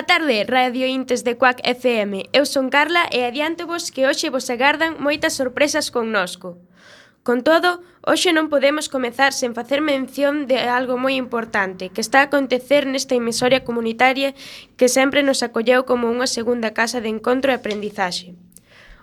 Boa tarde, Radio Intes de Cuac FM. Eu son Carla e adianto vos que hoxe vos agardan moitas sorpresas connosco. Con todo, hoxe non podemos comezar sen facer mención de algo moi importante que está a acontecer nesta emisoria comunitaria que sempre nos acolleu como unha segunda casa de encontro e aprendizaxe.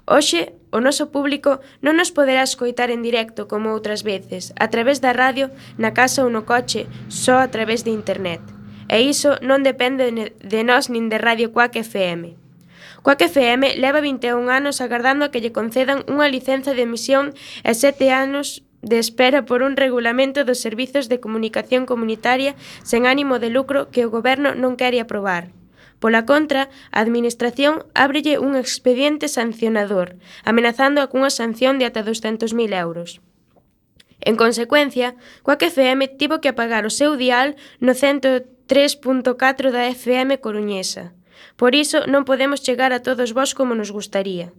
Hoxe, o noso público non nos poderá escoitar en directo como outras veces, a través da radio, na casa ou no coche, só a través de internet. E iso non depende de nós nin de Radio Cuac FM. Cuac FM leva 21 anos agardando a que lle concedan unha licenza de emisión e 7 anos de espera por un regulamento dos servizos de comunicación comunitaria sen ánimo de lucro que o goberno non quere aprobar. Pola contra, a Administración ábrelle un expediente sancionador, amenazando a cunha sanción de ata 200.000 euros. En consecuencia, Coac FM tivo que apagar o seu dial no 103 3.4 da FM coruñesa. Por iso non podemos chegar a todos vós como nos gustaría.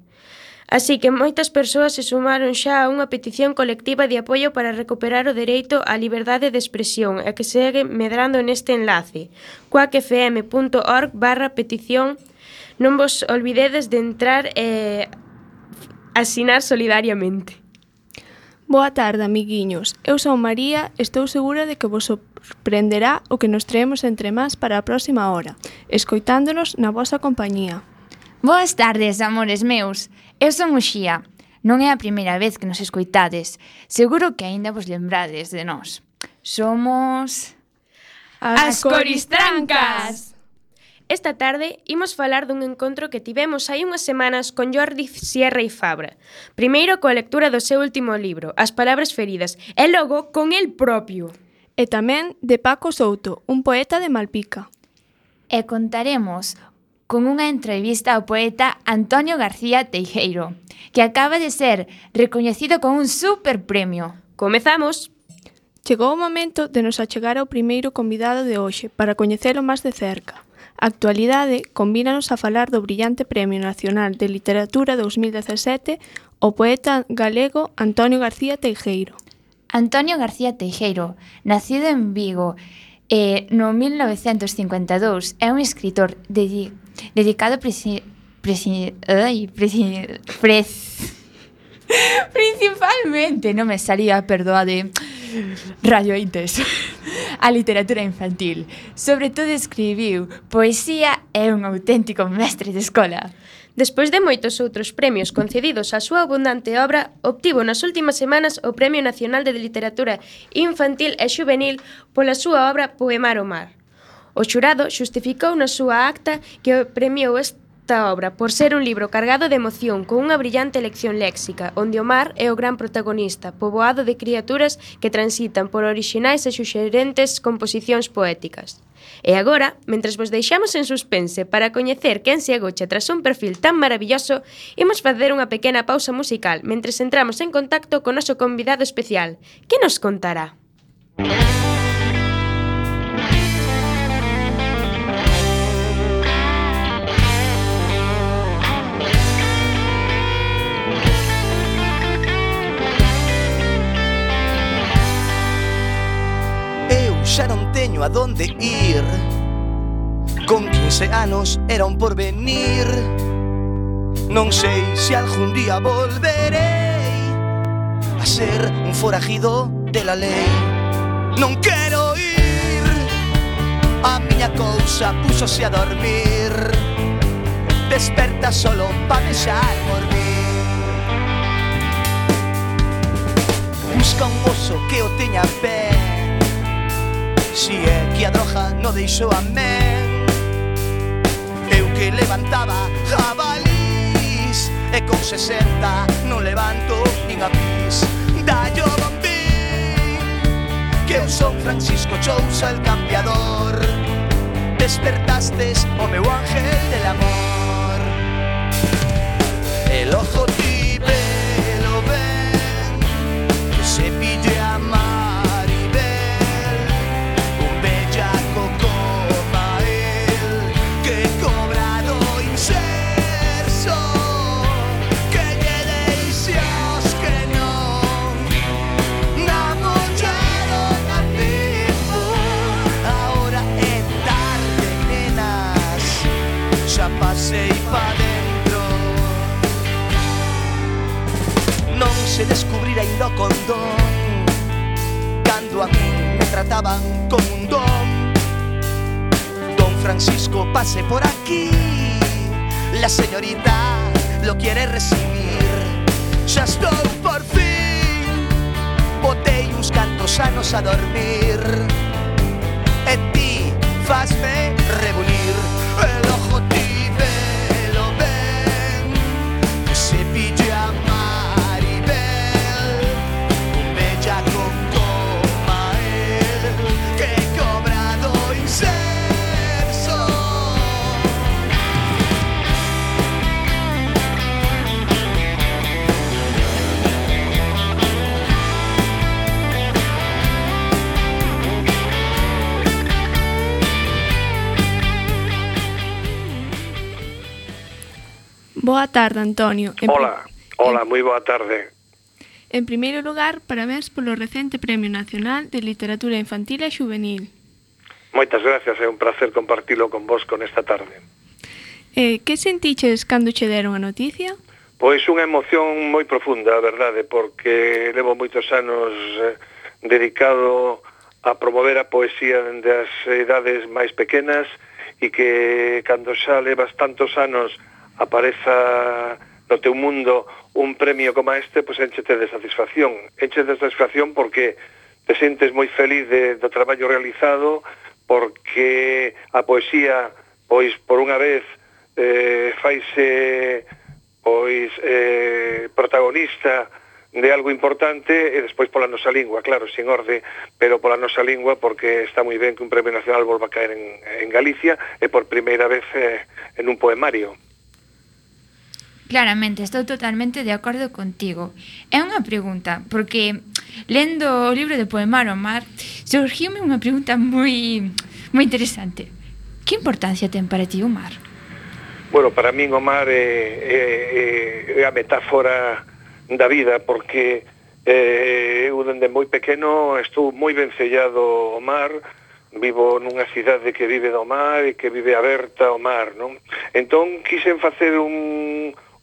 Así que moitas persoas se sumaron xa a unha petición colectiva de apoio para recuperar o dereito á liberdade de expresión e que segue medrando neste enlace, coacfm.org barra petición. Non vos olvidedes de entrar e asinar solidariamente. Boa tarde, amiguiños. Eu son María, estou segura de que vos sorprenderá o que nos traemos entre más para a próxima hora, escoitándonos na vosa compañía. Boas tardes, amores meus. Eu son Uxía. Non é a primeira vez que nos escoitades. Seguro que aínda vos lembrades de nós. Somos... As, As Coristrancas! Esta tarde imos falar dun encontro que tivemos hai unhas semanas con Jordi Sierra e Fabra. Primeiro coa lectura do seu último libro, As palabras feridas, e logo con el propio. E tamén de Paco Souto, un poeta de Malpica. E contaremos con unha entrevista ao poeta Antonio García Teijeiro, que acaba de ser recoñecido con un super premio. Comezamos! Chegou o momento de nos achegar ao primeiro convidado de hoxe para coñecelo máis de cerca. A actualidade combínanos a falar do brillante Premio Nacional de Literatura 2017 ao poeta galego Antonio García Teijeiro. Antonio García Teijeiro, nacido en Vigo eh, no 1952, é un escritor dedi dedicado presi presi ai, presi pres principalmente, non me salía, perdoade, Radioites. A literatura infantil. Sobre todo escribiu poesía e un auténtico mestre de escola. Despois de moitos outros premios concedidos á súa abundante obra, obtivo nas últimas semanas o Premio Nacional de Literatura Infantil e Xuvenil pola súa obra Poemar o Mar. O xurado xustificou na súa acta que premiou este esta obra por ser un libro cargado de emoción con unha brillante lección léxica, onde o mar é o gran protagonista, poboado de criaturas que transitan por orixinais e xuxerentes composicións poéticas. E agora, mentres vos deixamos en suspense para coñecer quen se agocha tras un perfil tan maravilloso, imos facer unha pequena pausa musical mentres entramos en contacto co noso convidado especial, que nos contará. Música sueño a dónde ir. Con 15 anos era un porvenir. Non sei se algún día volverei a ser un forajido de la lei. Non quero ir. A miña cousa púsose a dormir. Desperta solo pa deixar mí. Busca un oso que o teña ben Si é que a droga no deixou a men. Eu que levantaba jabalís E con 60 non levanto nin a pis. Dallo bombín Que eu son Francisco Chousa el cambiador. Despertastes o meu ángel del amor. El ojo tío se descubrir ainda o condón Cando a mí me trataban como un don. Don Francisco pase por aquí. La señorita lo quiere recibir. Xa estou por fin. Botei uns cantos anos a dormir. E ti fasme rebulir. El ojo Boa tarde, Antonio. En Hola, hola, moi boa tarde. En primeiro lugar, parabéns polo recente Premio Nacional de Literatura Infantil e Juvenil. Moitas gracias, é un placer compartilo con vos con esta tarde. Eh, que sentiches cando che deron a noticia? Pois unha emoción moi profunda, a verdade, porque levo moitos anos eh, dedicado a promover a poesía dende as edades máis pequenas e que cando xa levas tantos anos apareza no teu mundo un premio como este, pois enchete de satisfacción. Enchete de satisfacción porque te sentes moi feliz de, do traballo realizado, porque a poesía, pois por unha vez, eh, faise pois eh, protagonista de algo importante e despois pola nosa lingua, claro, sin orde, pero pola nosa lingua porque está moi ben que un premio nacional volva a caer en, en Galicia e por primeira vez eh, en un poemario. Claramente, estou totalmente de acordo contigo. É unha pregunta, porque lendo o libro de Poemar ao Mar, surgiume unha pregunta moi moi interesante. Que importancia ten para ti o mar? Bueno, para min o mar é, é, é a metáfora da vida, porque eh, eu dende moi pequeno estou moi vencellado ao mar, vivo nunha cidade que vive do mar e que vive aberta ao mar, non? Entón, quixen facer un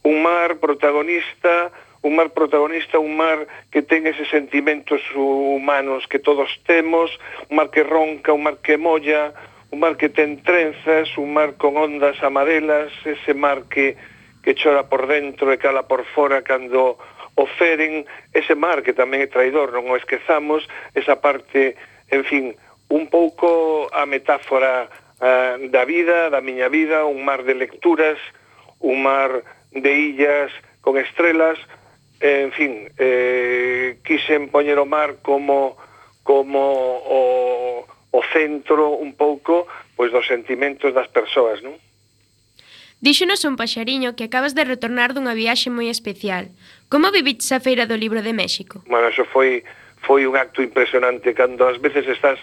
un mar protagonista, un mar protagonista, un mar que ten eses sentimentos humanos que todos temos, un mar que ronca, un mar que molla, un mar que ten trenzas, un mar con ondas amarelas, ese mar que, que chora por dentro e cala por fora cando o feren, ese mar que tamén é traidor, non o esquezamos, esa parte, en fin, un pouco a metáfora uh, da vida, da miña vida, un mar de lecturas, un mar de illas con estrelas, eh, en fin, eh, quixen poñer o mar como como o, o centro un pouco pois dos sentimentos das persoas, non? Díxonos un paxariño que acabas de retornar dunha viaxe moi especial. Como viviches a Feira do Libro de México? Bueno, eso foi foi un acto impresionante cando ás veces estás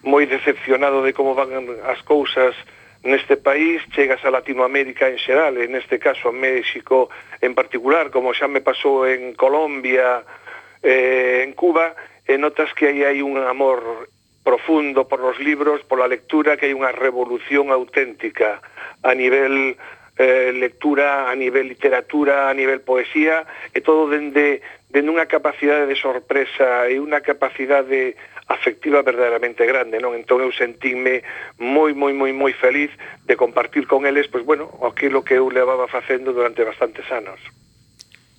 moi decepcionado de como van as cousas, neste país chegas a Latinoamérica en xeral, en este caso a México en particular, como xa me pasou en Colombia, eh, en Cuba, e notas que aí hai un amor profundo por los libros, por la lectura, que hai unha revolución auténtica a nivel eh, lectura, a nivel literatura, a nivel poesía, e todo dende, dende unha capacidade de sorpresa e unha capacidade afectiva verdadeiramente grande, non? Entón eu sentíme moi, moi, moi, moi feliz de compartir con eles, pois bueno, aquilo que eu levaba facendo durante bastantes anos.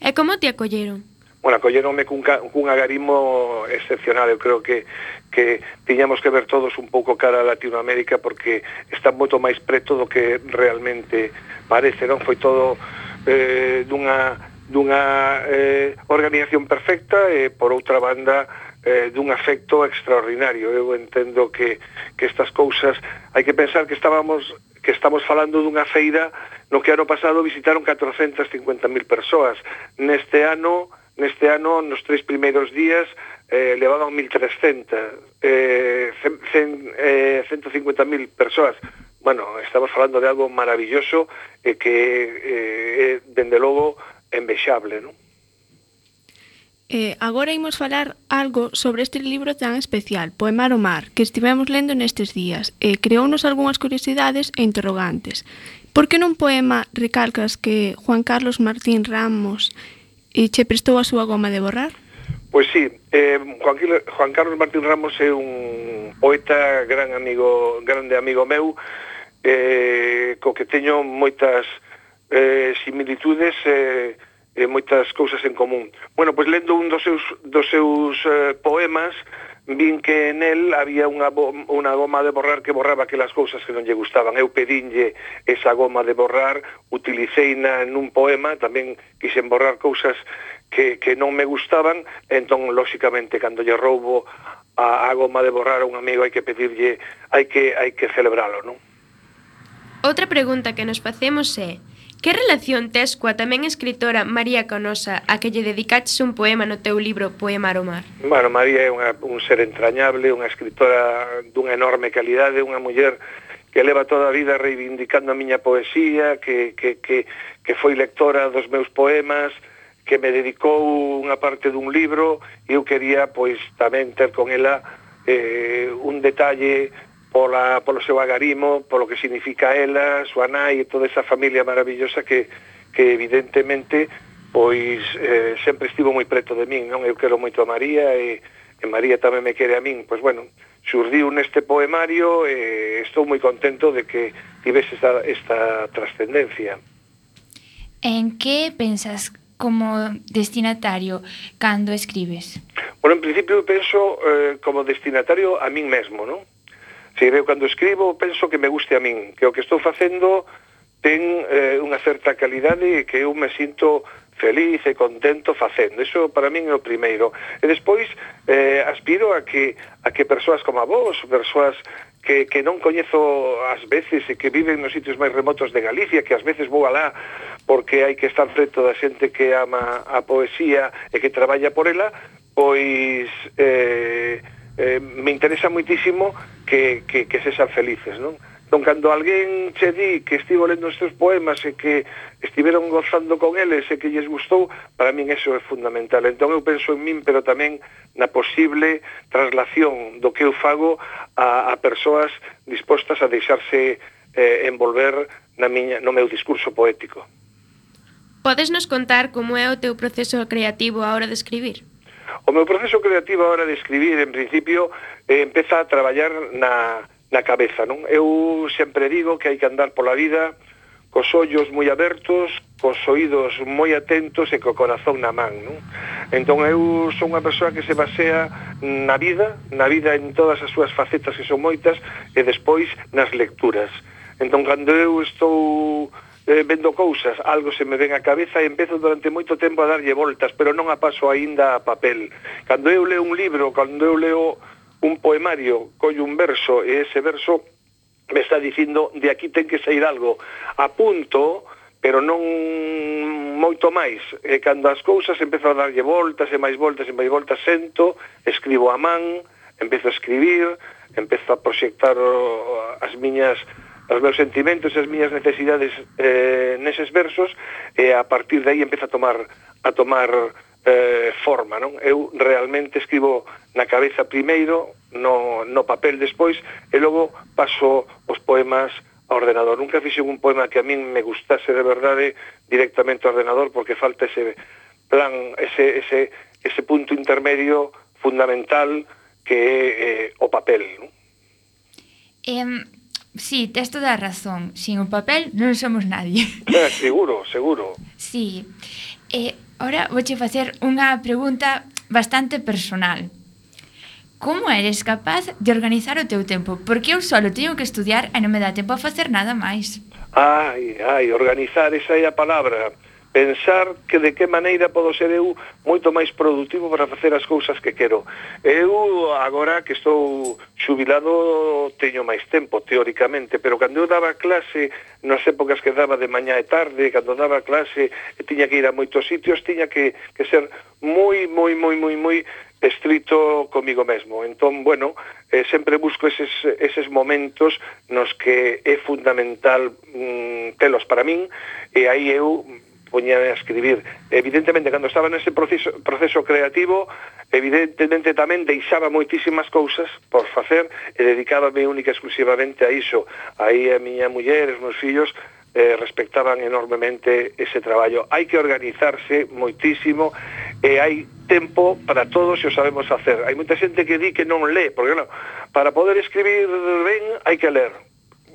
E como te acolleron? Bueno, acolleronme cun, cun agarismo excepcional, eu creo que que tiñamos que ver todos un pouco cara a Latinoamérica porque está moito máis preto do que realmente parece, non? Foi todo eh, dunha dunha eh, organización perfecta e por outra banda eh, dun afecto extraordinario. Eu entendo que, que estas cousas hai que pensar que estábamos que estamos falando dunha feira no que ano pasado visitaron 450.000 persoas. Neste ano neste ano, nos tres primeiros días, eh, levaban 1.300, eh, cen, eh, 150.000 persoas. Bueno, estamos falando de algo maravilloso e eh, que, eh, dende logo, envexable, non? Eh, agora imos falar algo sobre este libro tan especial, Poemar o Mar, que estivemos lendo nestes días. Eh, creounos algunhas curiosidades e interrogantes. Por que nun poema recalcas que Juan Carlos Martín Ramos e che prestou a súa goma de borrar? Pois sí, eh, Juan Carlos Martín Ramos é un poeta gran amigo, grande amigo meu, eh, co que teño moitas eh, similitudes eh, e moitas cousas en común. Bueno, pois lendo un dos seus, dos seus eh, poemas, vin que nel había unha, unha goma de borrar que borraba aquelas cousas que non lle gustaban. Eu pedinlle esa goma de borrar, utiliceina nun poema, tamén quixen borrar cousas que, que non me gustaban, entón, lóxicamente, cando lle roubo a, a goma de borrar a un amigo hai que pedirlle, hai que, hai que celebralo, non? Outra pregunta que nos facemos é Que relación tes coa tamén escritora María Canosa, a que lle dedicaches un poema no teu libro Poemar o Mar? Bueno, María é unha, un ser entrañable, unha escritora dunha enorme calidade, unha muller que leva toda a vida reivindicando a miña poesía, que, que, que, que foi lectora dos meus poemas, que me dedicou unha parte dun libro e eu quería pois tamén ter con ela eh, un detalle pola, polo seu agarimo, polo que significa ela, súa nai e toda esa familia maravillosa que, que evidentemente pois eh, sempre estivo moi preto de min, non? Eu quero moito a María e, e María tamén me quere a min. Pois bueno, surdiu neste poemario e estou moi contento de que tivese esta, esta trascendencia. En que pensas como destinatario cando escribes? Bueno, en principio penso eh, como destinatario a min mesmo, non? Se eu cando escribo penso que me guste a min, que o que estou facendo ten eh, unha certa calidade e que eu me sinto feliz e contento facendo. Iso para min é o primeiro. E despois eh, aspiro a que a que persoas como a vos, persoas que, que non coñezo ás veces e que viven nos sitios máis remotos de Galicia, que ás veces vou alá porque hai que estar preto da xente que ama a poesía e que traballa por ela, pois eh, eh, me interesa muitísimo que, que, que sexan felices, non? Entón, cando alguén che di que estivo lendo estes poemas e que estiveron gozando con eles e que lles gustou, para min eso é fundamental. Entón, eu penso en min, pero tamén na posible traslación do que eu fago a, a persoas dispostas a deixarse eh, envolver na miña, no meu discurso poético. Podes nos contar como é o teu proceso creativo a hora de escribir? O meu proceso creativo a hora de escribir, en principio, eh, empeza a traballar na, na cabeza, non? Eu sempre digo que hai que andar pola vida cos ollos moi abertos, cos oídos moi atentos e co corazón na man, non? Entón eu son unha persoa que se basea na vida, na vida en todas as súas facetas que son moitas e despois nas lecturas. Entón cando eu estou eh, vendo cousas, algo se me ven a cabeza e empezo durante moito tempo a darlle voltas, pero non a paso aínda a papel. Cando eu leo un libro, cando eu leo un poemario, collo un verso e ese verso me está dicindo de aquí ten que sair algo. Apunto, pero non moito máis. E cando as cousas empezo a darlle voltas e máis voltas e máis voltas, sento, escribo a man, empezo a escribir, empezo a proxectar as miñas os meus sentimentos e as miñas necesidades eh, neses versos e a partir de aí empeza a tomar a tomar eh, forma, non? Eu realmente escribo na cabeza primeiro, no, no papel despois, e logo paso os poemas ao ordenador. Nunca fixen un poema que a min me gustase de verdade directamente ao ordenador, porque falta ese plan, ese, ese, ese punto intermedio fundamental que é eh, o papel, non? Eh, Sí, tes toda a razón. Sin o papel non somos nadie. Eh, seguro, seguro. Sí. Eh, ora vouche facer unha pregunta bastante personal. Como eres capaz de organizar o teu tempo? Porque eu solo teño que estudiar e non me dá tempo a facer nada máis. Ai, ai, organizar, esa é a palabra pensar que de que maneira podo ser eu moito máis productivo para facer as cousas que quero. Eu agora que estou xubilado teño máis tempo teóricamente, pero cando eu daba clase nas épocas que daba de mañá e tarde, cando daba clase e tiña que ir a moitos sitios, tiña que, que ser moi, moi, moi, moi, moi estrito comigo mesmo. Entón, bueno, eh, sempre busco eses, eses momentos nos que é fundamental mm, telos para min e aí eu poñía a escribir. Evidentemente, cando estaba nese proceso, proceso creativo, evidentemente tamén deixaba moitísimas cousas por facer e dedicábame única e exclusivamente a iso. Aí a miña muller, os meus fillos, eh, respectaban enormemente ese traballo. Hai que organizarse moitísimo e hai tempo para todos e o sabemos facer. Hai moita xente que di que non lé, porque non, para poder escribir ben hai que ler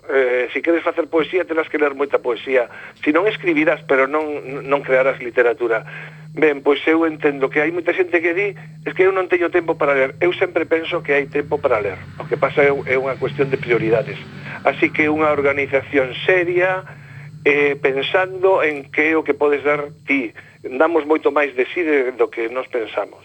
eh, si queres facer poesía terás que ler moita poesía. Si non escribirás pero non, non crearás literatura. Ben, pois eu entendo que hai moita xente que di es que eu non teño tempo para ler eu sempre penso que hai tempo para ler. O que pasa é, é unha cuestión de prioridades. Así que unha organización seria eh, pensando en que o que podes dar ti. Damos moito máis de si sí de, do que nos pensamos.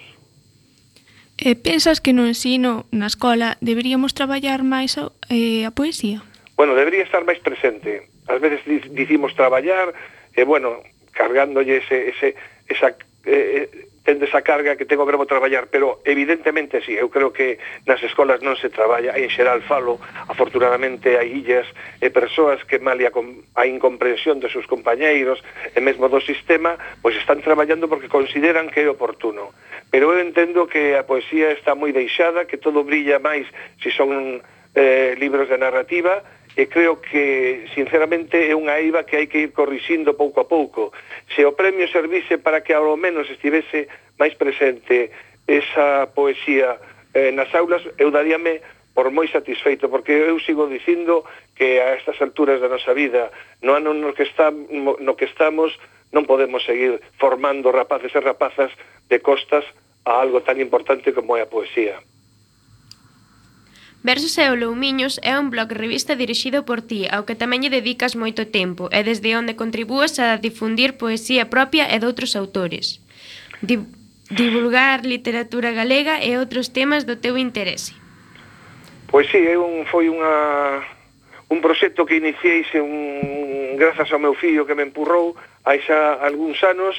E pensas que no ensino, na escola, deberíamos traballar máis a, eh, a poesía? bueno, debería estar máis presente. Ás veces dicimos traballar, e, bueno, cargándolle ese, ese, esa, eh, tendo esa carga que tengo verbo traballar, pero evidentemente sí, eu creo que nas escolas non se traballa, en xeral falo, afortunadamente hai illas e persoas que malia a incomprensión dos seus compañeiros e mesmo do sistema, pois están traballando porque consideran que é oportuno. Pero eu entendo que a poesía está moi deixada, que todo brilla máis se si son eh, libros de narrativa, e creo que, sinceramente, é unha eiva que hai que ir corrixindo pouco a pouco. Se o premio servise para que ao menos estivese máis presente esa poesía eh, nas aulas, eu daríame por moi satisfeito, porque eu sigo dicindo que a estas alturas da nosa vida, no ano no que, está, no que estamos, non podemos seguir formando rapaces e rapazas de costas a algo tan importante como é a poesía. Versos e Olumiños é un blog revista dirixido por ti, ao que tamén lle dedicas moito tempo e desde onde contribúas a difundir poesía propia e doutros autores. Di divulgar literatura galega e outros temas do teu interese. Pois sí, é un, foi unha, un proxecto que iniciei se un, grazas ao meu fillo que me empurrou hai xa algúns anos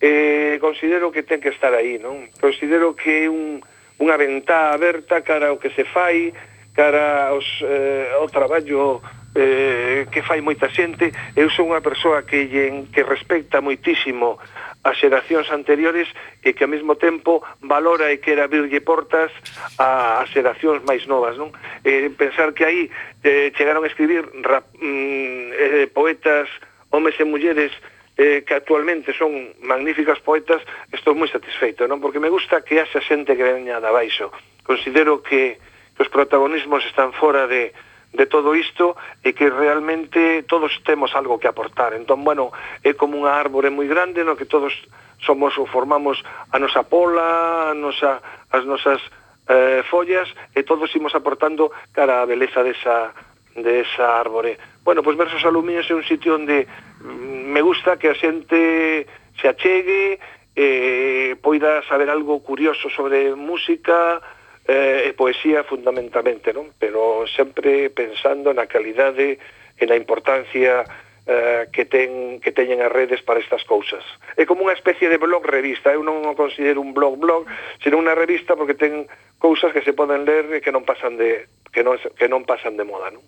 eh, considero que ten que estar aí non considero que é un, unha ventá aberta cara ao que se fai, cara aos, eh, ao traballo eh, que fai moita xente. Eu sou unha persoa que, que respecta moitísimo as xeracións anteriores e que ao mesmo tempo valora e quer abrirlle portas a, a xeracións máis novas, non? Eh, pensar que aí eh, chegaron a escribir rap, mm, eh, poetas, homes e mulleres eh, que actualmente son magníficas poetas, estou moi satisfeito, non? Porque me gusta que haxa xente que veña da baixo. Considero que, que os protagonismos están fora de, de todo isto e que realmente todos temos algo que aportar. Entón, bueno, é como unha árbore moi grande no que todos somos ou formamos a nosa pola, a nosa, as nosas eh, follas e todos imos aportando cara a beleza desa, desa árbore. Bueno, pois Versos Aluminos é un sitio onde mm, me gusta que a xente se achegue, eh, poida saber algo curioso sobre música eh, e poesía fundamentalmente, non? Pero sempre pensando na calidade e na importancia eh, que, ten, que teñen as redes para estas cousas. É como unha especie de blog revista, eu non o considero un blog blog, sino unha revista porque ten cousas que se poden ler e que non pasan de que non que non pasan de moda, non?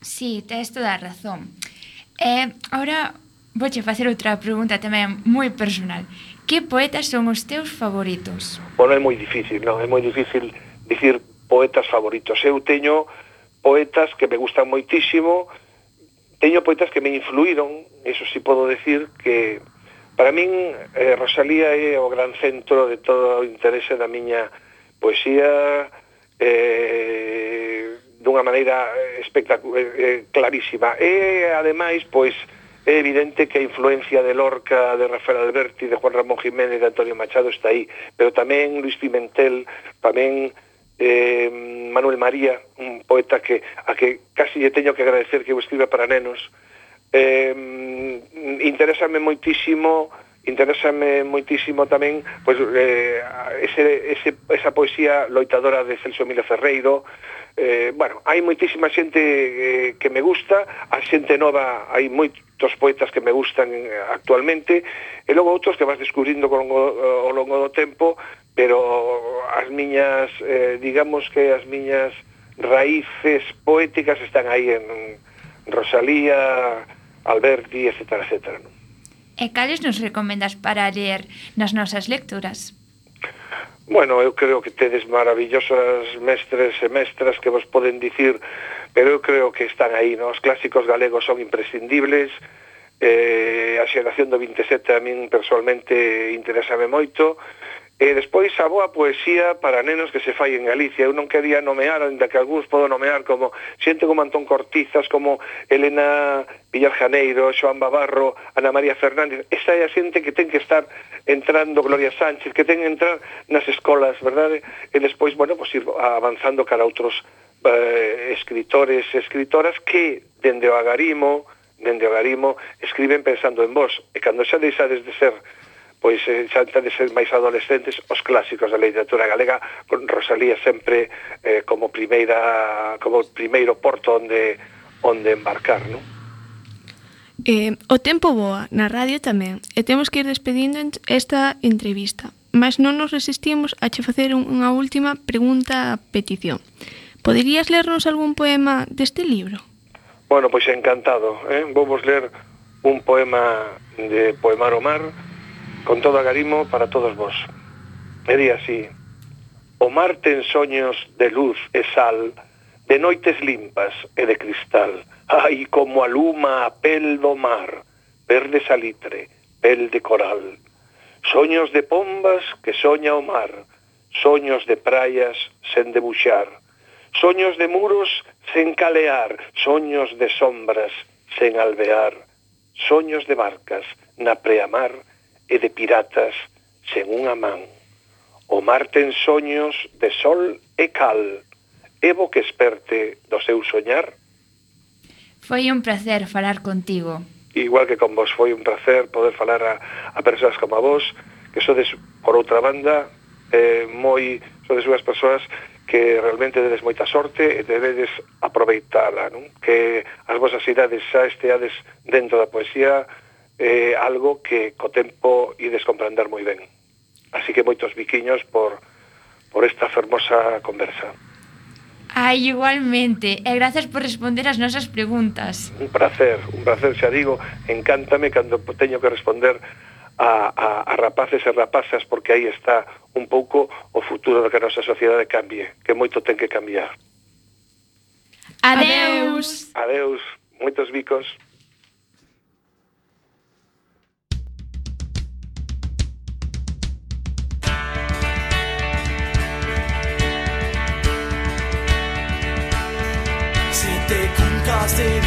Sí, tes toda eh, a razón. E eh, agora vouche facer outra pregunta tamén moi personal. Que poetas son os teus favoritos? Bueno, é moi difícil, non? É moi difícil dicir poetas favoritos. Eu teño poetas que me gustan moitísimo, teño poetas que me influíron, eso sí podo decir que para min eh, Rosalía é o gran centro de todo o interese da miña poesía, eh, dunha maneira eh, espectacular, eh, eh, clarísima. E, ademais, pois, é evidente que a influencia de Lorca, de Rafael Alberti, de Juan Ramón Jiménez, de Antonio Machado está aí, pero tamén Luis Pimentel, tamén eh, Manuel María, un poeta que a que casi lle teño que agradecer que o escriba para nenos. Eh, mm, interésame moitísimo interésame moitísimo tamén pois, eh, ese, ese, esa poesía loitadora de Celso Emilio Ferreiro eh, bueno, hai moitísima xente eh, que me gusta a xente nova hai moitos poetas que me gustan eh, actualmente e logo outros que vas descubrindo con, eh, ao longo do tempo pero as miñas eh, digamos que as miñas raíces poéticas están aí en Rosalía, Alberti, etcétera, etcétera, non? E cales nos recomendas para ler nas nosas lecturas? Bueno, eu creo que tedes maravillosas mestres e mestras que vos poden dicir, pero eu creo que están aí, ¿no? os clásicos galegos son imprescindibles, eh, a xeración do 27 a min personalmente interesame moito, E despois a boa poesía para nenos que se fai en Galicia. Eu non quería nomear, ainda que algúns podo nomear como xente como Antón Cortizas, como Elena Villar Janeiro, Joan Babarro, Ana María Fernández. Esa é a xente que ten que estar entrando, Gloria Sánchez, que ten que entrar nas escolas, verdade? E despois, bueno, pues ir avanzando cara a outros eh, escritores e escritoras que, dende o agarimo, dende o agarimo, escriben pensando en vos. E cando xa deixades de ser pois eh, xa de ser máis adolescentes os clásicos da literatura galega con Rosalía sempre eh, como primeira como primeiro porto onde onde embarcar, non? Eh, o tempo voa na radio tamén e temos que ir despedindo esta entrevista mas non nos resistimos a che facer unha última pregunta a petición. Poderías lernos algún poema deste libro? Bueno, pois encantado. Eh? Vou vos ler un poema de Poemar o Mar, con todo agarimo para todos vos. E di así, o mar ten soños de luz e sal, de noites limpas e de cristal, ai como aluma a pel do mar, verde salitre, pel de coral, soños de pombas que soña o mar, soños de praias sen debuxar, soños de muros sen calear, soños de sombras sen alvear, soños de barcas na preamar, e de piratas sen unha man. O mar ten soños de sol e cal, evo que esperte do seu soñar. Foi un placer falar contigo. Igual que con vos foi un placer poder falar a, a persoas como a vos, que sodes, por outra banda, eh, moi, sodes unhas persoas que realmente dedes moita sorte e debedes aproveitala, non? Que as vosas idades xa esteades dentro da poesía, eh, algo que co tempo ides comprender moi ben. Así que moitos biquiños por, por esta fermosa conversa. Ai, igualmente. E gracias por responder as nosas preguntas. Un placer, un placer, xa digo, encántame cando teño que responder a, a, a rapaces e rapazas porque aí está un pouco o futuro da que a nosa sociedade cambie, que moito ten que cambiar. Adeus. Adeus. Moitos bicos. lost it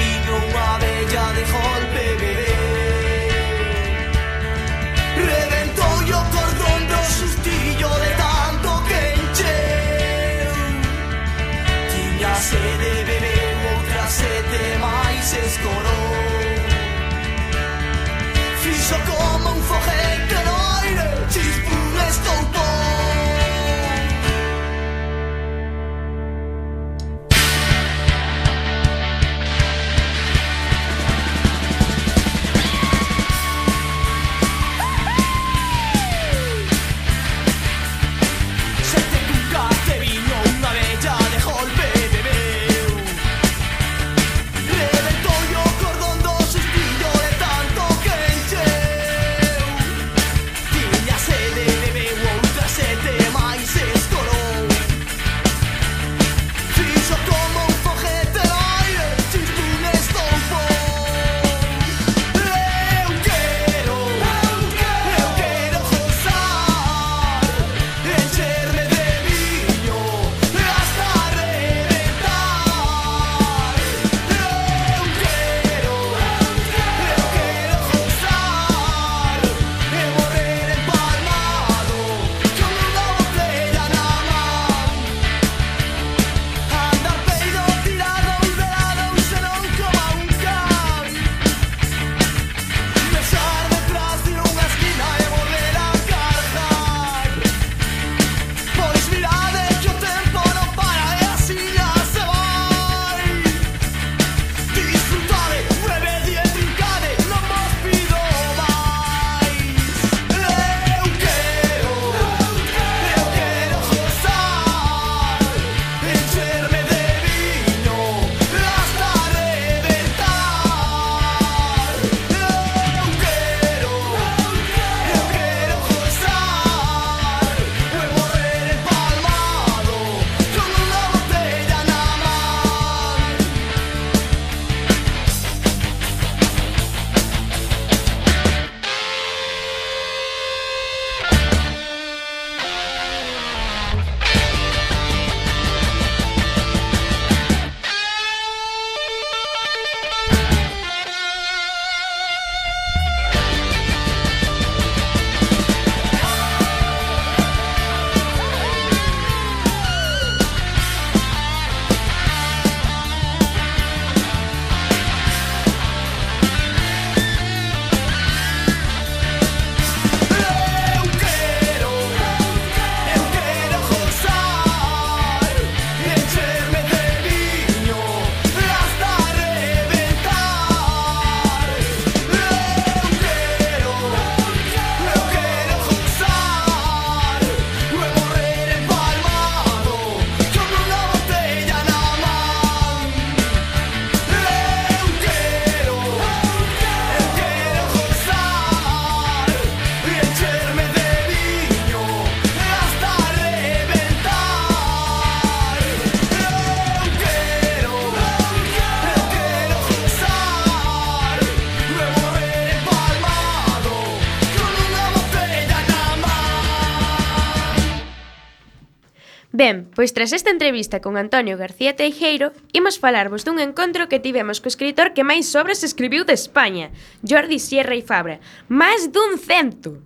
Pois tras esta entrevista con Antonio García Teijeiro, imos falarvos dun encontro que tivemos co escritor que máis obras escribiu de España, Jordi Sierra e Fabra, máis dun cento.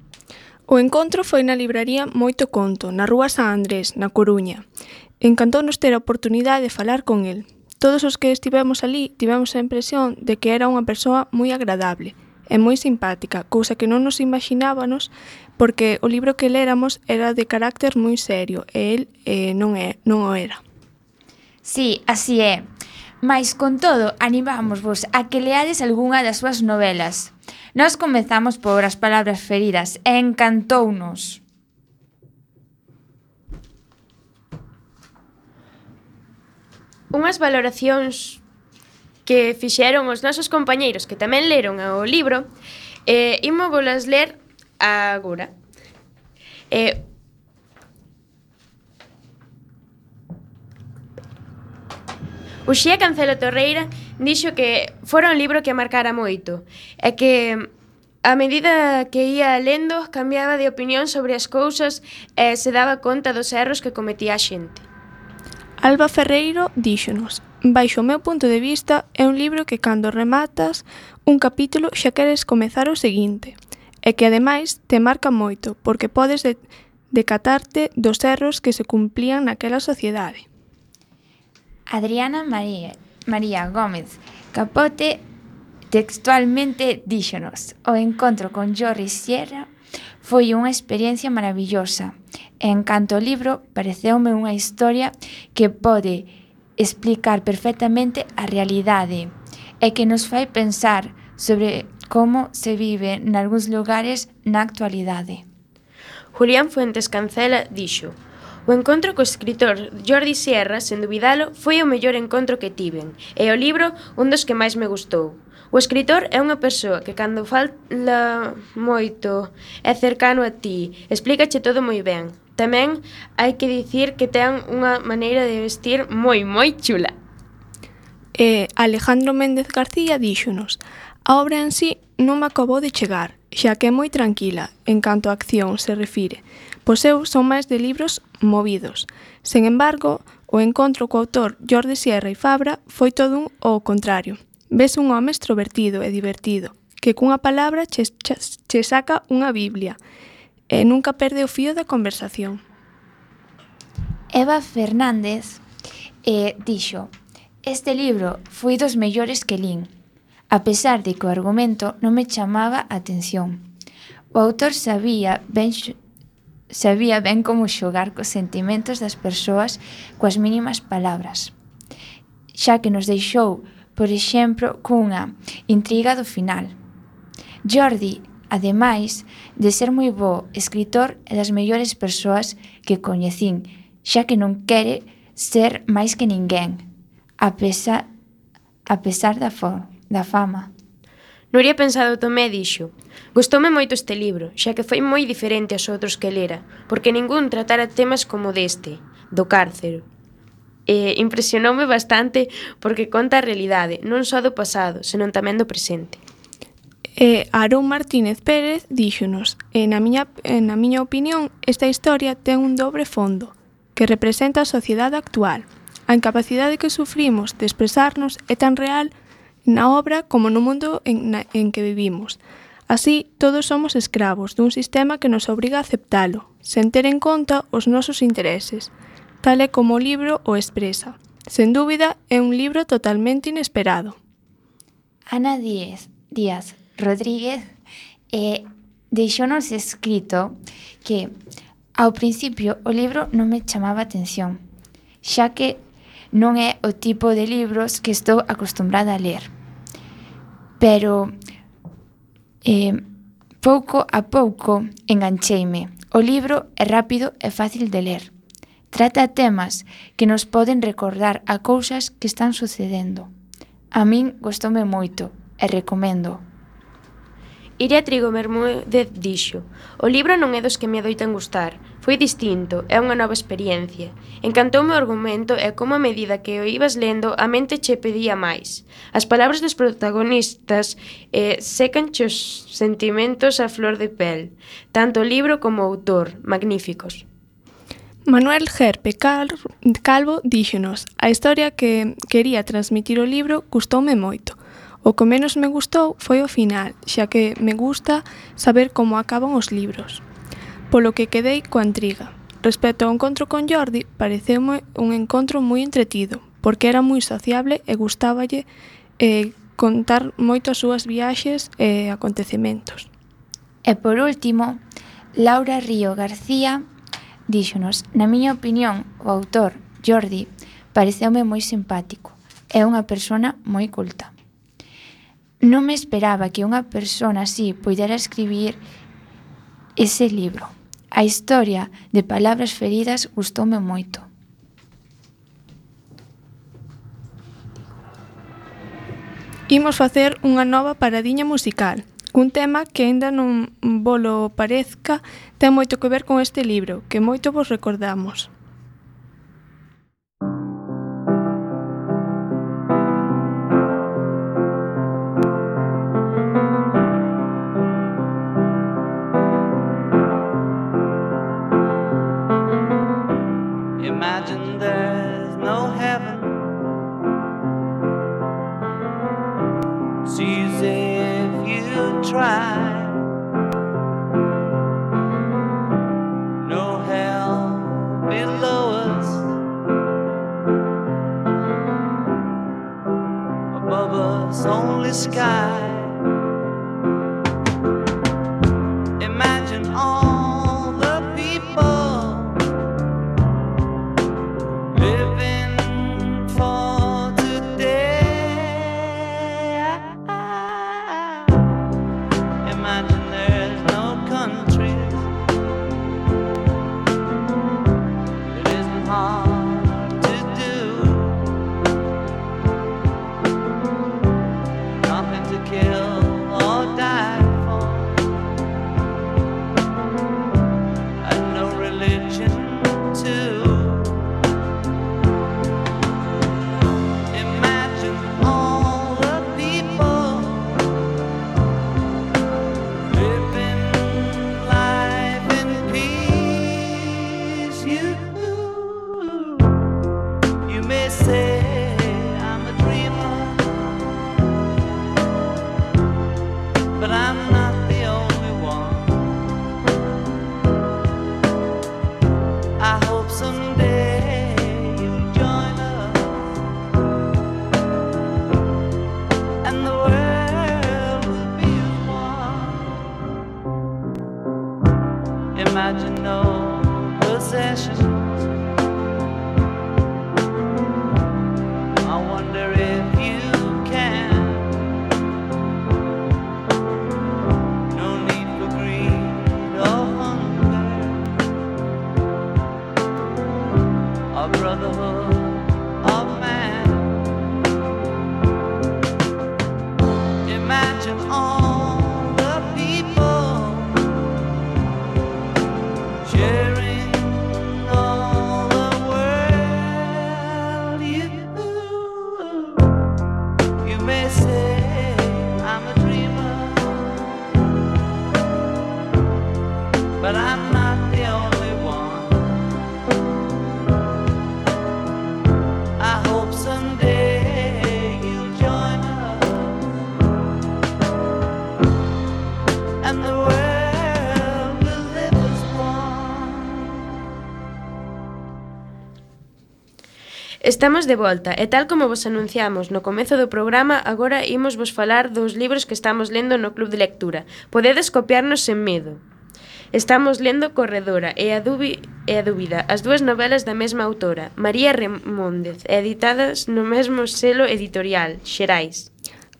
O encontro foi na libraría Moito Conto, na Rúa San Andrés, na Coruña. Encantounos ter a oportunidade de falar con el. Todos os que estivemos ali tivemos a impresión de que era unha persoa moi agradable, é moi simpática, cousa que non nos imaginábamos porque o libro que léramos era de carácter moi serio e el eh, non, é, non o era. Sí, así é. Mais, con todo, animámosvos a que leades algunha das súas novelas. Nós comezamos por as palabras feridas e encantounos. Unhas valoracións que fixeron os nosos compañeiros que tamén leron o libro, eh, imo volas ler agora é Uxía Cancelo Torreira dixo que fora un libro que marcara moito e que a medida que ia lendo cambiaba de opinión sobre as cousas e se daba conta dos erros que cometía a xente. Alba Ferreiro díxonos Baixo o meu punto de vista, é un libro que cando rematas un capítulo xa queres comezar o seguinte – e que ademais te marca moito porque podes de decatarte dos erros que se cumplían naquela sociedade. Adriana María, María Gómez Capote textualmente díxonos o encontro con Jorri Sierra foi unha experiencia maravillosa. En canto ao libro, pareceume unha historia que pode explicar perfectamente a realidade e que nos fai pensar sobre como se vive nalgúns lugares na actualidade. Julián Fuentes Cancela dixo O encontro co escritor Jordi Sierra, sen dubidalo, foi o mellor encontro que tiven, e o libro un dos que máis me gustou. O escritor é unha persoa que cando fala moito é cercano a ti, explícache todo moi ben. Tamén hai que dicir que ten unha maneira de vestir moi moi chula. E Alejandro Méndez García díxonos A obra en sí non me acabou de chegar, xa que é moi tranquila en canto a acción se refire, pois eu son máis de libros movidos. Sen embargo, o encontro co autor Jordi Sierra e Fabra foi todo un ao contrario. Ves un home extrovertido e divertido, que cunha palabra che, che, che saca unha Biblia e nunca perde o fío da conversación. Eva Fernández eh, dixo Este libro foi dos mellores que lín, a pesar de que o argumento non me chamaba a atención. O autor sabía ben sabía ben como xogar cos sentimentos das persoas coas mínimas palabras, xa que nos deixou, por exemplo, cunha intriga do final. Jordi, ademais de ser moi bo escritor, é das mellores persoas que coñecín, xa que non quere ser máis que ninguén, a pesar, a pesar da forma da fama. Nuria Pensado Tomé dixo Gustoume moito este libro, xa que foi moi diferente aos outros que lera, porque ningún tratara temas como deste, do cárcero. E impresionoume bastante porque conta a realidade, non só do pasado, senón tamén do presente. E Arón Martínez Pérez díxonos e na miña, na miña opinión, esta historia ten un dobre fondo que representa a sociedade actual. A incapacidade que sufrimos de expresarnos é tan real na obra como no mundo en, na, en que vivimos. Así, todos somos escravos dun sistema que nos obriga a aceptalo, sen ter en conta os nosos intereses, tal e como o libro o expresa. Sen dúbida, é un libro totalmente inesperado. Ana Díez, Díaz Rodríguez eh, deixounos escrito que ao principio o libro non me chamaba atención, xa que non é o tipo de libros que estou acostumbrada a ler. Pero eh, pouco a pouco engancheime. O libro é rápido e fácil de ler. Trata temas que nos poden recordar a cousas que están sucedendo. A min gostoume moito e recomendo. Iria Trigo Bermúdez dixo O libro non é dos que me adoitan gustar, Foi distinto, é unha nova experiencia. Encantoume o argumento e como a medida que o ibas lendo, a mente che pedía máis. As palabras dos protagonistas eh, secan os sentimentos a flor de pel, tanto o libro como o autor, magníficos. Manuel Gerpe Calvo díxonos a historia que quería transmitir o libro custoume moito, O que menos me gustou foi o final, xa que me gusta saber como acaban os libros polo que quedei coa intriga. Respecto ao encontro con Jordi, pareceume un encontro moi entretido, porque era moi sociable e gustáballe eh, contar moito as súas viaxes e acontecementos. E por último, Laura Río García díxonos, na miña opinión, o autor, Jordi, pareceume moi simpático. É unha persona moi culta. Non me esperaba que unha persona así poidera escribir ese libro. A historia de Palabras feridas gustoume moito. Imos facer unha nova paradiña musical, cun tema que aínda non volo parezca ten moito que ver con este libro, que moito vos recordamos. Estamos de volta e tal como vos anunciamos no comezo do programa, agora imos vos falar dos libros que estamos lendo no Club de Lectura. Podedes copiarnos sen medo. Estamos lendo Corredora e a, dubi, e a dúbida, as dúas novelas da mesma autora, María Remóndez, editadas no mesmo selo editorial, Xerais.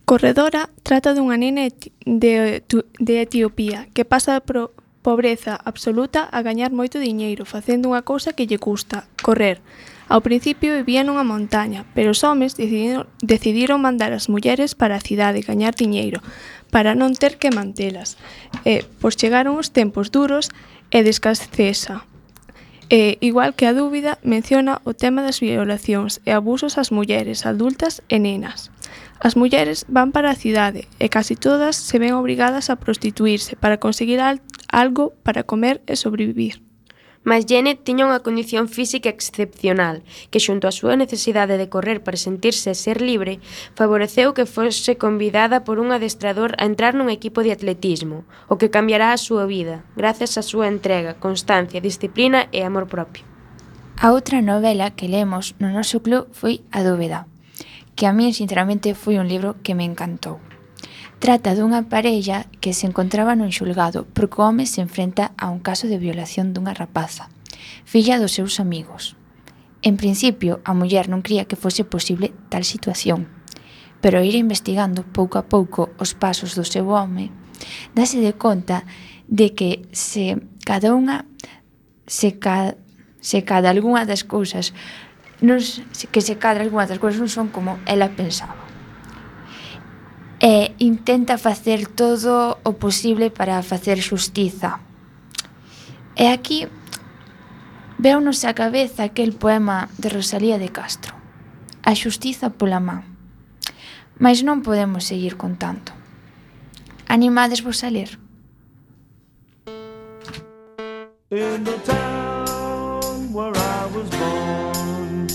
Corredora trata dunha nena de, de Etiopía que pasa por pobreza absoluta a gañar moito diñeiro facendo unha cousa que lle custa, correr. Ao principio vivían nunha montaña, pero os homes decidiron, decidiron mandar as mulleres para a cidade gañar diñeiro, para non ter que mantelas. E, pois chegaron os tempos duros e de escaseza. E, igual que a dúbida, menciona o tema das violacións e abusos ás mulleres adultas e nenas. As mulleres van para a cidade e casi todas se ven obrigadas a prostituirse para conseguir algo para comer e sobrevivir. Mas Janet tiña unha condición física excepcional, que xunto á súa necesidade de correr para sentirse ser libre, favoreceu que fose convidada por un adestrador a entrar nun equipo de atletismo, o que cambiará a súa vida, gracias á súa entrega, constancia, disciplina e amor propio. A outra novela que lemos no noso club foi A dúbeda, que a mí, sinceramente foi un libro que me encantou. Trata dunha parella que se encontraba nun xulgado porque o home se enfrenta a un caso de violación dunha rapaza, filla dos seus amigos. En principio, a muller non cría que fose posible tal situación, pero ir investigando pouco a pouco os pasos do seu home, dase de conta de que se cada unha se, ca, se cada algunha das cousas non, que se cadra algunha das cousas non son como ela pensaba e intenta facer todo o posible para facer xustiza. E aquí veunos a cabeza aquel poema de Rosalía de Castro, A xustiza pola má. Mas non podemos seguir con tanto. Animades vos a ler. In the town where I was born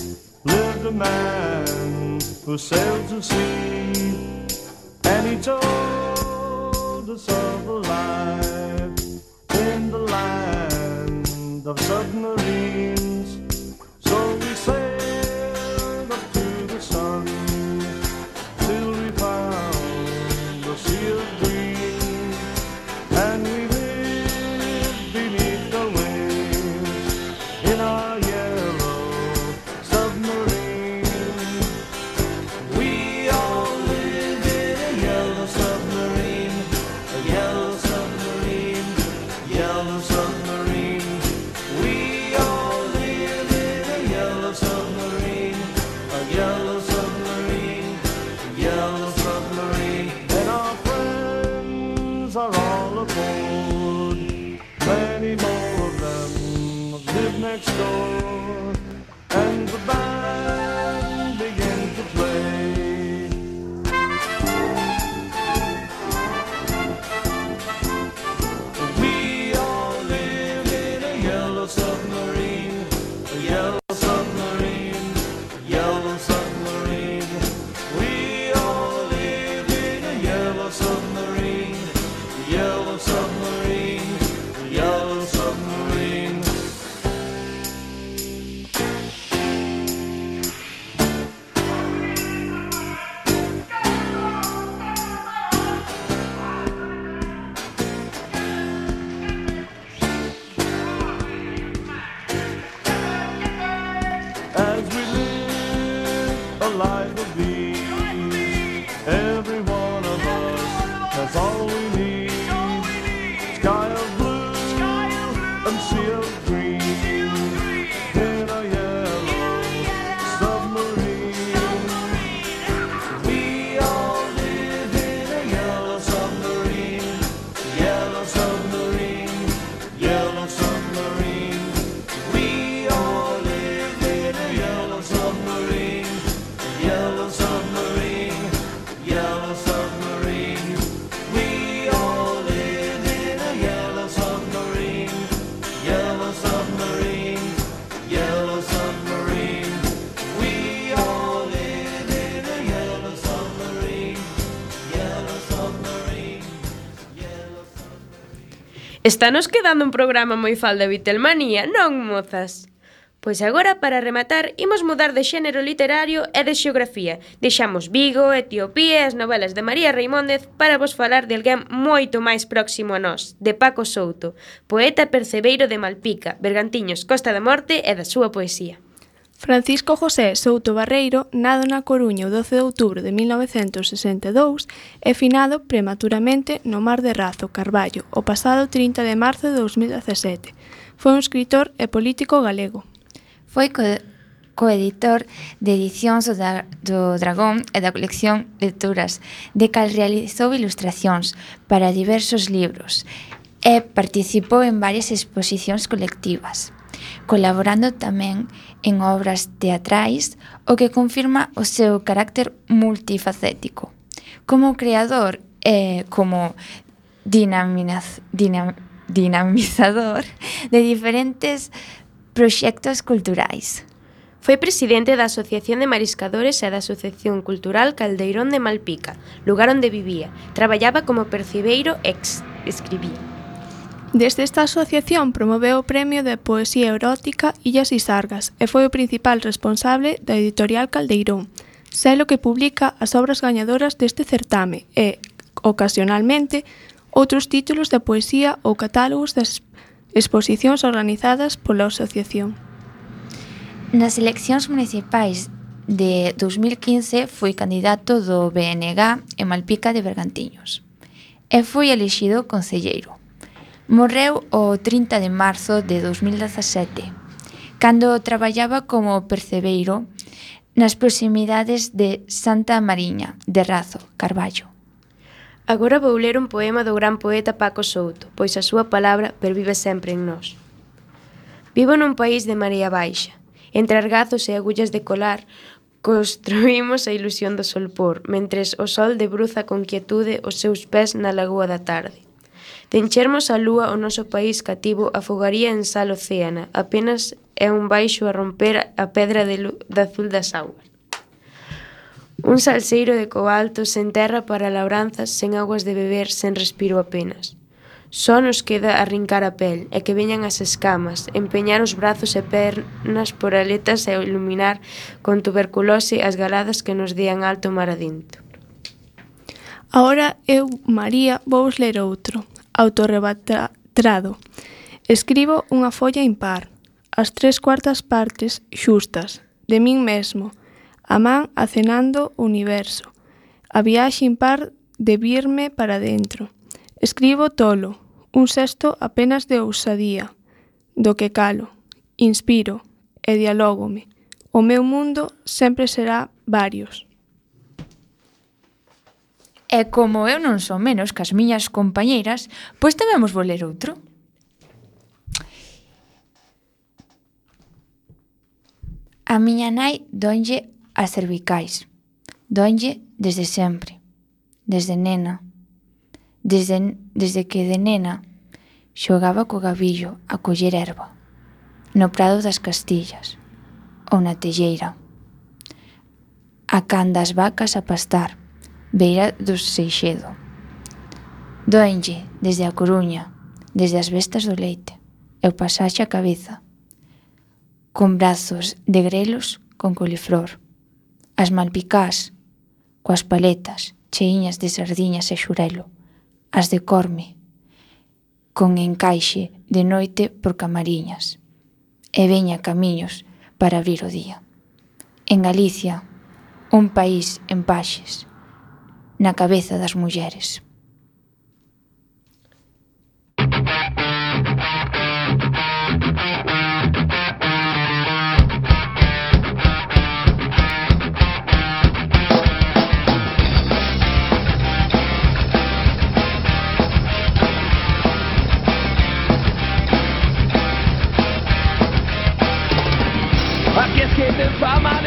Lived a man who sailed to sea and he told us of a life children. Estanos quedando un programa moi fal de Vitelmanía, non, mozas? Pois agora, para rematar, imos mudar de xénero literario e de xeografía. Deixamos Vigo, Etiopía e as novelas de María Reimóndez para vos falar de alguén moito máis próximo a nós, de Paco Souto, poeta percebeiro de Malpica, Bergantiños, Costa da Morte e da súa poesía. Francisco José Souto Barreiro nado na Coruña o 12 de outubro de 1962 e finado prematuramente no Mar de Razo, Carballo, o pasado 30 de marzo de 2017. Foi un escritor e político galego. Foi co coeditor de edicións do, da, do Dragón e da colección Lecturas, de cal realizou ilustracións para diversos libros e participou en varias exposicións colectivas, colaborando tamén en en obras teatrais, o que confirma o seu carácter multifacético. Como creador e eh, como dinamizador dinamizador de diferentes proxectos culturais. Foi presidente da Asociación de Mariscadores e da Asociación Cultural Caldeirón de Malpica, lugar onde vivía. Traballaba como percibeiro e escribía. Desde esta asociación promoveu o Premio de Poesía Erótica Illas e Sargas e foi o principal responsable da editorial Caldeirón, selo que publica as obras gañadoras deste certame e, ocasionalmente, outros títulos de poesía ou catálogos das exposicións organizadas pola asociación. Nas eleccións municipais de 2015 foi candidato do BNG en Malpica de Bergantiños e foi elixido concelleiro. Morreu o 30 de marzo de 2017, cando traballaba como percebeiro nas proximidades de Santa Mariña, de Razo, Carballo. Agora vou ler un poema do gran poeta Paco Souto, pois a súa palabra pervive sempre en nós. Vivo nun país de marea baixa. Entre argazos e agullas de colar, construímos a ilusión do solpor, mentres o sol debruza con quietude os seus pés na lagoa da tarde. De enchermos a lúa o noso país cativo afogaría en sal océana, apenas é un baixo a romper a pedra de, de azul das augas. Un salseiro de cobalto sen terra para labranzas, sen aguas de beber, sen respiro apenas. Só nos queda arrincar a pel e que veñan as escamas, empeñar os brazos e pernas por aletas e iluminar con tuberculose as galadas que nos dean alto mar adinto. Ahora eu, María, vou ler outro autorrebatrado. Escribo unha folla impar, as tres cuartas partes xustas, de min mesmo, a man acenando o universo, a viaxe impar de virme para dentro. Escribo tolo, un sexto apenas de ousadía, do que calo, inspiro e dialógome. O meu mundo sempre será varios. E como eu non son menos que as miñas compañeiras, pois tamén vos vou ler outro. A miña nai donlle as cervicais. Donlle desde sempre. Desde nena. Desde, desde que de nena xogaba co gavillo a coller erva. No prado das Castillas. Ou na telleira. A can das vacas a pastar. Beira do Seixedo. Doenlle, desde a Coruña, desde as bestas do leite, eu pasaxe a cabeza, con brazos de grelos con coliflor, as malpicás, coas paletas cheiñas de sardiñas e xurelo, as de corme, con encaixe de noite por camariñas, e veña camiños para abrir o día. En Galicia, un país en paxes, na cabeza das mulleres. Escaping from my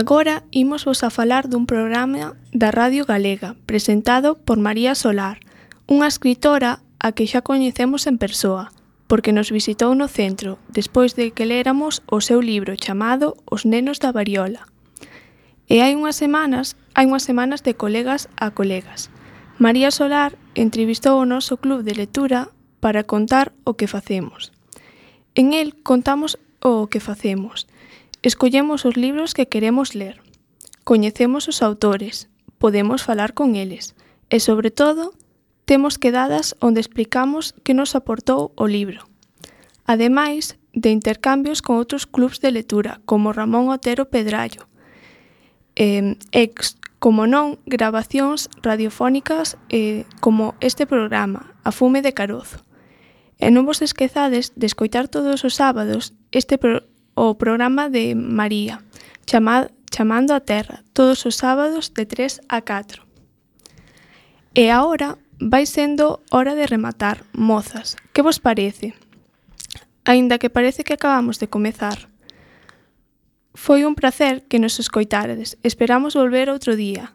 Agora ímosvos a falar dun programa da Radio Galega presentado por María Solar, unha escritora a que xa coñecemos en persoa, porque nos visitou no centro despois de que léramos o seu libro chamado Os nenos da variola. E hai unhas semanas, hai unhas semanas de colegas a colegas. María Solar entrevistou o noso club de lectura para contar o que facemos. En el contamos o que facemos Escollemos os libros que queremos ler. Coñecemos os autores, podemos falar con eles e, sobre todo, temos quedadas onde explicamos que nos aportou o libro. Ademais de intercambios con outros clubs de lectura, como Ramón Otero Pedrallo, eh, ex, como non, grabacións radiofónicas eh, como este programa, A Fume de Carozo. E non vos esquezades de escoitar todos os sábados este, pro o programa de María, chamad, chamando a terra, todos os sábados de 3 a 4. E agora vai sendo hora de rematar, mozas. Que vos parece? Aínda que parece que acabamos de comezar. Foi un placer que nos escoitarades. Esperamos volver outro día.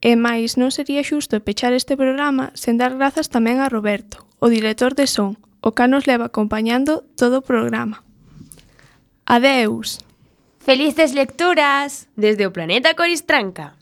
E máis, non sería xusto pechar este programa sen dar grazas tamén a Roberto, o director de Son, o que nos leva acompañando todo o programa. Adeus. Felices lecturas desde o planeta Coristranca.